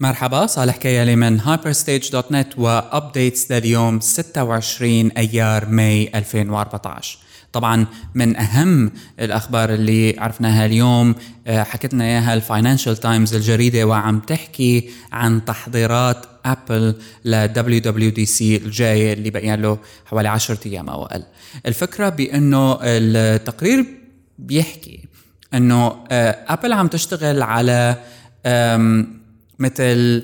مرحبا صالح كيالي من hyperstage.net و updates لليوم 26 أيار May 2014 طبعا من أهم الأخبار اللي عرفناها اليوم آه، حكت لنا إياها ال Financial Times الجريدة وعم تحكي عن تحضيرات Apple ل WWDC الجاي اللي بقي له حوالي 10 أيام أو أقل. الفكرة بأنه التقرير بيحكي إنه Apple آه، عم تشتغل على مثل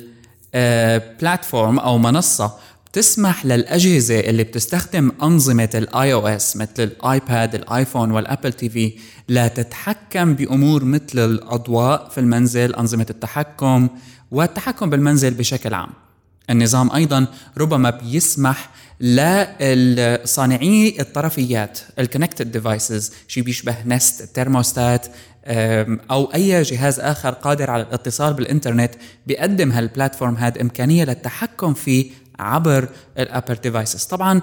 platform آه، أو منصة بتسمح للأجهزة اللي بتستخدم أنظمة ال iOS مثل ال iPad ال iPhone وال Apple TV لتتحكم بأمور مثل الأضواء في المنزل أنظمة التحكم والتحكم بالمنزل بشكل عام. النظام أيضا ربما بيسمح لصانعي الطرفيات ال connected devices شيء بيشبه Nest thermostat أو أي جهاز آخر قادر على الاتصال بالإنترنت بيقدم هال platform هاد إمكانية للتحكم فيه عبر ال Apple devices طبعا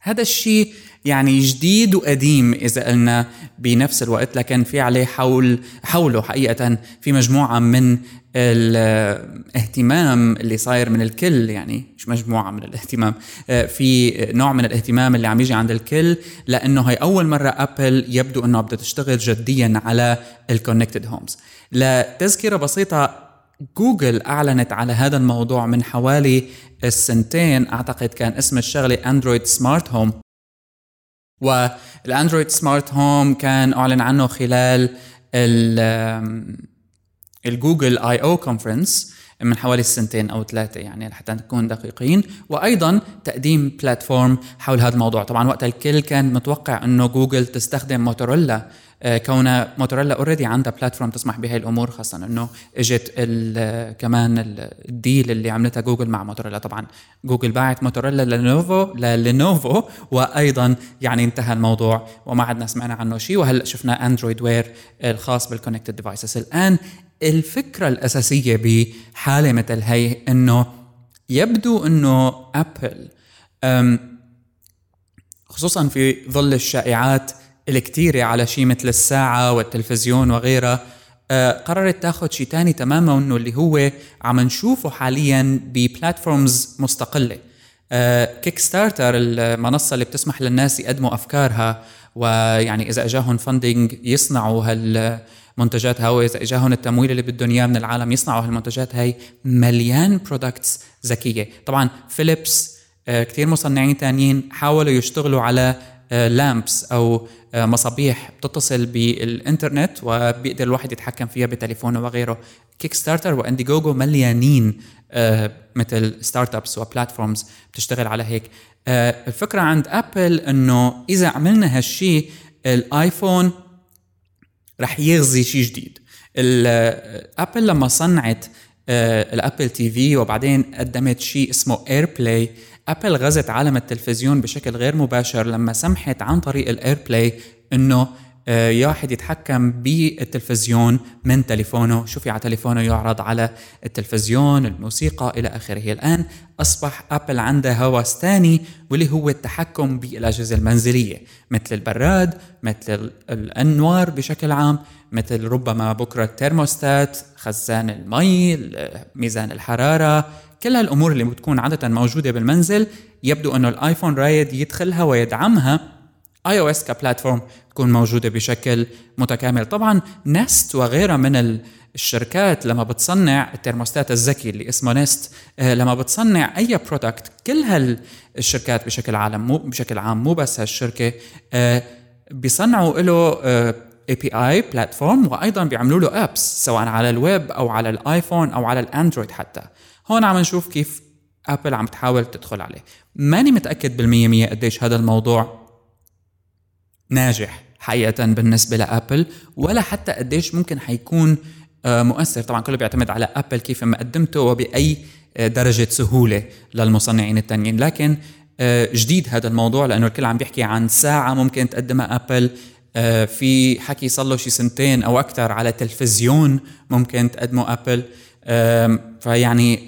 هذا الشيء يعني جديد وقديم إذا قلنا بنفس الوقت لكن في عليه حول حوله حقيقة في مجموعة من الاهتمام اللي صاير من الكل يعني مش مجموعة من الاهتمام آه، في نوع من الاهتمام اللي عم يجي عند الكل لأنه هي أول مرة Apple يبدو إنه بدها تشتغل جديا على ال connected homes لتذكرة بسيطة جوجل أعلنت على هذا الموضوع من حوالي السنتين أعتقد كان اسم الشغلة Android smart home وال Android smart home كان أعلن عنه خلال ال Google I/O conference من حوالي سنتين أو ثلاثة يعني حتى نكون دقيقين. وأيضا تقديم platform حول هذا الموضوع. طبعا وقت الكل كان متوقع إنه جوجل تستخدم موتورولا آه، كونها Motorola already عندها platform تسمح بهي الأمور خاصة إنه إجت كمان ال deal اللي عملتها جوجل مع موتوريلا. طبعا جوجل باعت Motorola ل Lenovo ل Lenovo وأيضا يعني انتهى الموضوع وما عدنا سمعنا عنه شيء. وهلأ شفنا Android Wear الخاص بال connected devices الآن الفكرة الأساسية بحالة مثل هي إنه يبدو إنه Apple خصوصا في ظل الشائعات الكتيرة على شيء مثل الساعة والتلفزيون وغيرها آه، قررت تاخذ شيء تاني تماما إنه اللي هو عم نشوفه حاليا ب platforms مستقلة. Kick آه، starter المنصة اللي بتسمح للناس يقدموا أفكارها ويعني إذا إجاهم funding يصنعوا هالمنتجات هاي واذا إجاهم التمويل اللي بدهم إياه من العالم يصنعوا هالمنتجات هاي مليان products ذكية. طبعا فيليبس آه، كثير مصنعين تانيين حاولوا يشتغلوا على lamps أو آه، مصابيح بتتصل بالإنترنت وبيقدر الواحد يتحكم فيها بتليفونه وغيره. كيك ستارتر وإنديجوجو مليانين آه، مثل startups و platforms بتشتغل على هيك. آه، الفكرة عند ابل إنه إذا عملنا هالشيء الآيفون رح يغزي شيء جديد. ابل لما صنعت الأبل تي في وبعدين قدمت شيء اسمه اير بلاي أبل غزت عالم التلفزيون بشكل غير مباشر لما سمحت عن طريق الاير بلاي إنه آه، واحد يتحكم بالتلفزيون من تليفونه. شو في على تليفونه يعرض على التلفزيون الموسيقى إلى آخره. الآن أصبح أبل عندها هوس ثاني واللي هو التحكم بالأجهزة المنزلية مثل البراد مثل الأنوار بشكل عام مثل ربما بكرة الترموستات خزان المي ميزان الحرارة. كل هالأمور اللي بتكون عادة موجودة بالمنزل يبدو إنه الآيفون رايد يدخلها ويدعمها iOS ك platform تكون موجودة بشكل متكامل. طبعا نست وغيرها من الشركات لما بتصنع الترموستات الذكي اللي اسمه نست آه، لما بتصنع أي product كل هالشركات بشكل عام مو بشكل عام مو بس هالشركة آه، بيصنعوا له API platform وأيضا بيعملوا له apps سواء على الويب أو على الآيفون أو على الأندرويد حتى. هون عم نشوف كيف ابل عم تحاول تدخل عليه. ماني متأكد بالمية مية قديش هذا الموضوع ناجح حقيقة بالنسبة لأبل ولا حتى قديش ممكن حيكون آه، مؤثر. طبعا كله بيعتمد على أبل كيف مقدمته وبأي آه، درجة سهولة للمصنعين التانيين. لكن آه، جديد هذا الموضوع لأنه الكل عم بيحكي عن ساعة ممكن تقدمها أبل في حكي صار له شي سنتين أو أكثر على تلفزيون ممكن تقدمه أبل. فيعني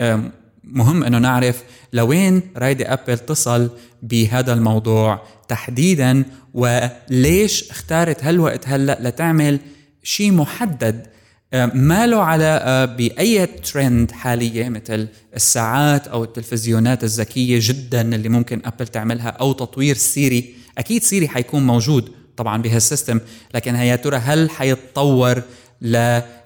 مهم إنه نعرف لوين رايدة أبل تصل بهذا الموضوع تحديدا وليش اختارت هالوقت هلأ لتعمل شيء محدد. ما له علاقة بأي ترند حالية مثل الساعات أو التلفزيونات الذكية جدا اللي ممكن أبل تعملها أو تطوير سيري. أكيد سيري حيكون موجود طبعا بهال system لكن هي ترى هل حيتطور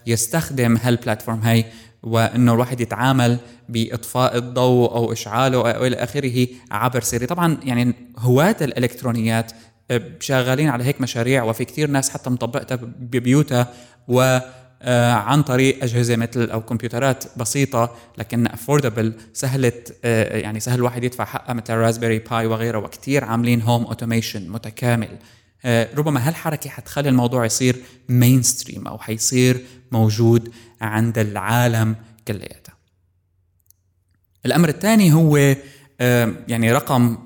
ليستخدم هال platform هي وإنه الواحد يتعامل بإطفاء الضوء أو إشعاله أو إلى آخره عبر سيري طبعا يعني هواة الإلكترونيات شغالين على هيك مشاريع وفي كثير ناس حتى مطبقتها ببيوتها و آه، عن طريق أجهزة مثل أو كمبيوترات بسيطة لكن affordable سهلت آه، يعني سهل الواحد يدفع حقها مثل رازبيري باي وغيرها وكثير عاملين home automation متكامل. آه، ربما هالحركة حتخلي الموضوع يصير mainstream أو حيصير موجود عند العالم كلياته الأمر الثاني هو يعني رقم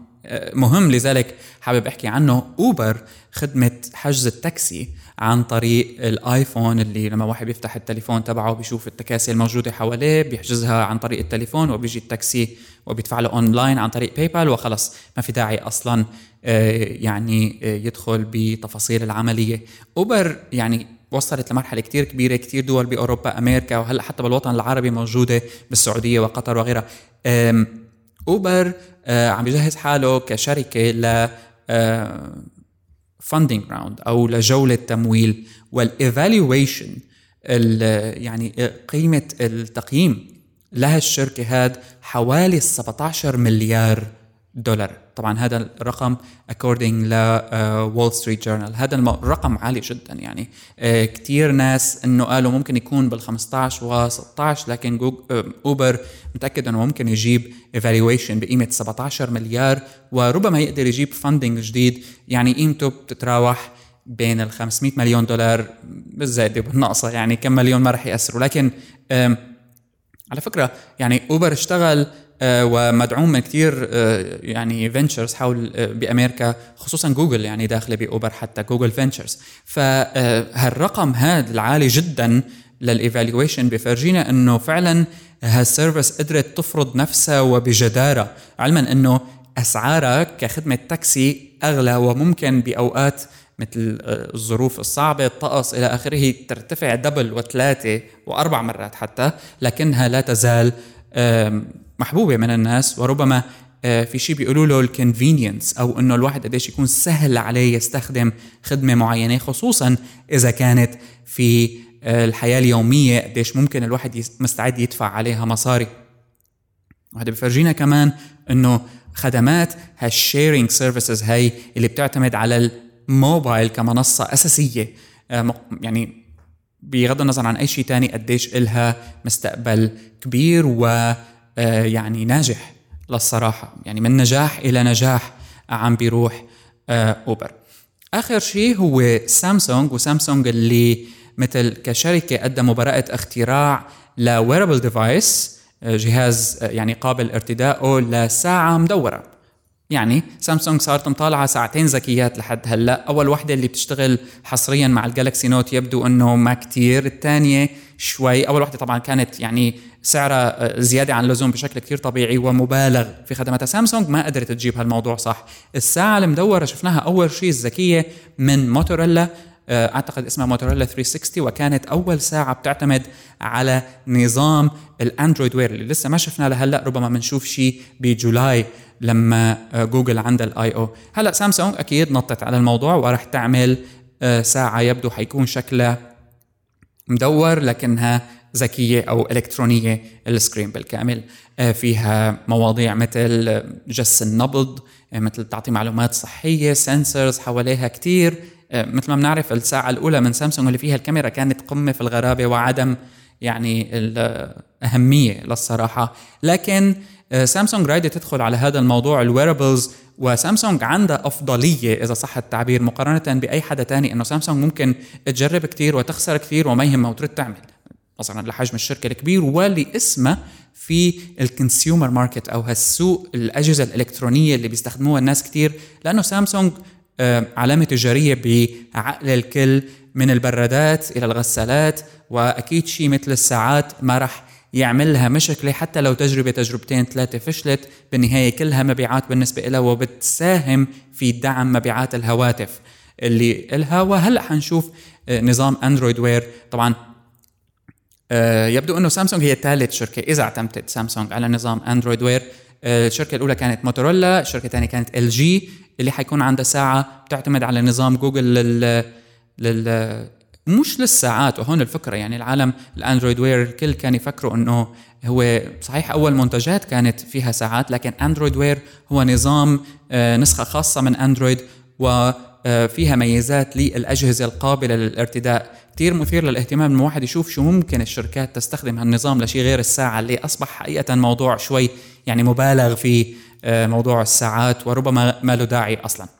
مهم لذلك حابب أحكي عنه. أوبر خدمة حجز التاكسي عن طريق الآيفون اللي لما واحد بيفتح التليفون تبعه بيشوف التكاسي الموجودة حواليه بيحجزها عن طريق التليفون وبيجي التاكسي وبيدفع له أونلاين عن طريق باي بال وخلص. ما في داعي أصلا آه، يعني آه، يدخل بتفاصيل العملية. أوبر يعني وصلت لمرحلة كتير كبيرة كتير دول بأوروبا أمريكا وهلأ حتى بالوطن العربي موجودة بالسعودية وقطر وغيرها. اوبر آه، عم يجهز حاله كشركة ل funding round أو لجولة تمويل وال evaluation يعني قيمة التقييم لها الشركة هاد حوالي 17 مليار دولار. طبعا هذا الرقم according ل وول ستريت جورنال هذا الرقم عالي جدا يعني. uh, كثير ناس إنه قالوا ممكن يكون بال 15 و 16 لكن أوبر uh, متأكد إنه ممكن يجيب evaluation بقيمة 17 مليار وربما يقدر يجيب funding جديد. يعني قيمته بتتراوح بين ال 500 مليون دولار بالزائده بالناقصة يعني كم مليون ما رح يأثروا. لكن على فكرة يعني أوبر اشتغل آه، ومدعوم من كثير آه، يعني ventures حول آه، بأمريكا خصوصا جوجل يعني داخلة بأوبر حتى جوجل فينتشرز فهالرقم هذا العالي جدا لل evaluation بفرجينا إنه فعلا هال service قدرت تفرض نفسها وبجدارة. علما إنه أسعارها كخدمة تاكسي أغلى وممكن بأوقات مثل الظروف الصعبة الطقس إلى آخره ترتفع double وثلاثة وأربع مرات حتى لكنها لا تزال محبوبه من الناس وربما آه، في شيء بيقولوا له ال convenience أو إنه الواحد قديش يكون سهل عليه يستخدم خدمة معينة خصوصا إذا كانت في آه، الحياة اليومية قديش ممكن الواحد مستعد يدفع عليها مصاري. وهذا بفرجينا كمان إنه خدمات هال sharing services هي اللي بتعتمد على الموبايل كمنصة أساسية آه، يعني بغض النظر عن أي شيء تاني قديش إلها مستقبل كبير و يعني ناجح للصراحة. يعني من نجاح إلى نجاح عم بيروح آه، أوبر. آخر شيء هو سامسونج وسامسونج اللي مثل كشركة قدموا براءة اختراع ل wearable device آه، جهاز يعني قابل ارتدائه لساعة مدورة. يعني سامسونج صارت مطالعة ساعتين ذكيات لحد هلأ. أول وحدة اللي بتشتغل حصريا مع ال Galaxy Note يبدو إنه ما كتير. الثانية شوي أول وحدة طبعا كانت يعني سعرها آه، زيادة عن اللزوم بشكل كثير طبيعي ومبالغ في خدماتها سامسونج ما قدرت تجيب هالموضوع صح. الساعة المدورة شفناها أول شيء الذكية من موتورولا أعتقد اسمها موتورولا 360 وكانت أول ساعة بتعتمد على نظام ال Android Wear اللي لسه ما شفناه لهلأ ربما بنشوف شيء ب July لما آه، جوجل عندها ال I/O هلأ سامسونج أكيد نطت على الموضوع وراح تعمل ساعة يبدو حيكون شكلها مدور لكنها ذكية أو إلكترونية ال screen بالكامل. آه، فيها مواضيع مثل جس النبض آه، مثل تعطي معلومات صحية sensors حواليها كتير. آه، مثل ما بنعرف الساعة الأولى من سامسونج اللي فيها الكاميرا كانت قمة في الغرابة وعدم يعني الاهميه للصراحة. لكن سامسونج رايدة تدخل على هذا الموضوع ال wearables وسامسونج عندها أفضلية إذا صح التعبير مقارنة بأي حدا تاني إنه سامسونج ممكن تجرب كثير وتخسر كثير وما يهمها وترد تعمل نظرا لحجم الشركة الكبير ولاسمها في ال consumer market أو هالسوق الأجهزة الإلكترونية اللي بيستخدموها الناس كثير لأنه سامسونج آه، علامة تجارية بعقل الكل من البرادات إلى الغسالات وأكيد شيء مثل الساعات ما راح يعملها مشكلة حتى لو تجربة تجربتين ثلاثة فشلت بالنهاية كلها مبيعات بالنسبة لها وبتساهم في دعم مبيعات الهواتف اللي إلها. وهلأ حنشوف آه، نظام Android Wear طبعا آه، يبدو إنه سامسونج هي ثالث شركة إذا اعتمدت سامسونج على نظام Android Wear الشركة الأولى كانت موتورولا الشركة الثانية كانت LG اللي حيكون عندها ساعة بتعتمد على نظام جوجل لل لل مش للساعات وهون الفكرة. يعني العالم ال Android Wear الكل كان يفكروا إنه هو صحيح أول منتجات كانت فيها ساعات لكن Android Wear هو نظام آه، نسخة خاصة من اندرويد وفيها ميزات للأجهزة القابلة للارتداء. كثير مثير للاهتمام إنه الواحد يشوف شو ممكن الشركات تستخدم هالنظام لشيء غير الساعة اللي أصبح حقيقة موضوع شوي يعني مبالغ في آه، موضوع الساعات وربما ما له داعي أصلا.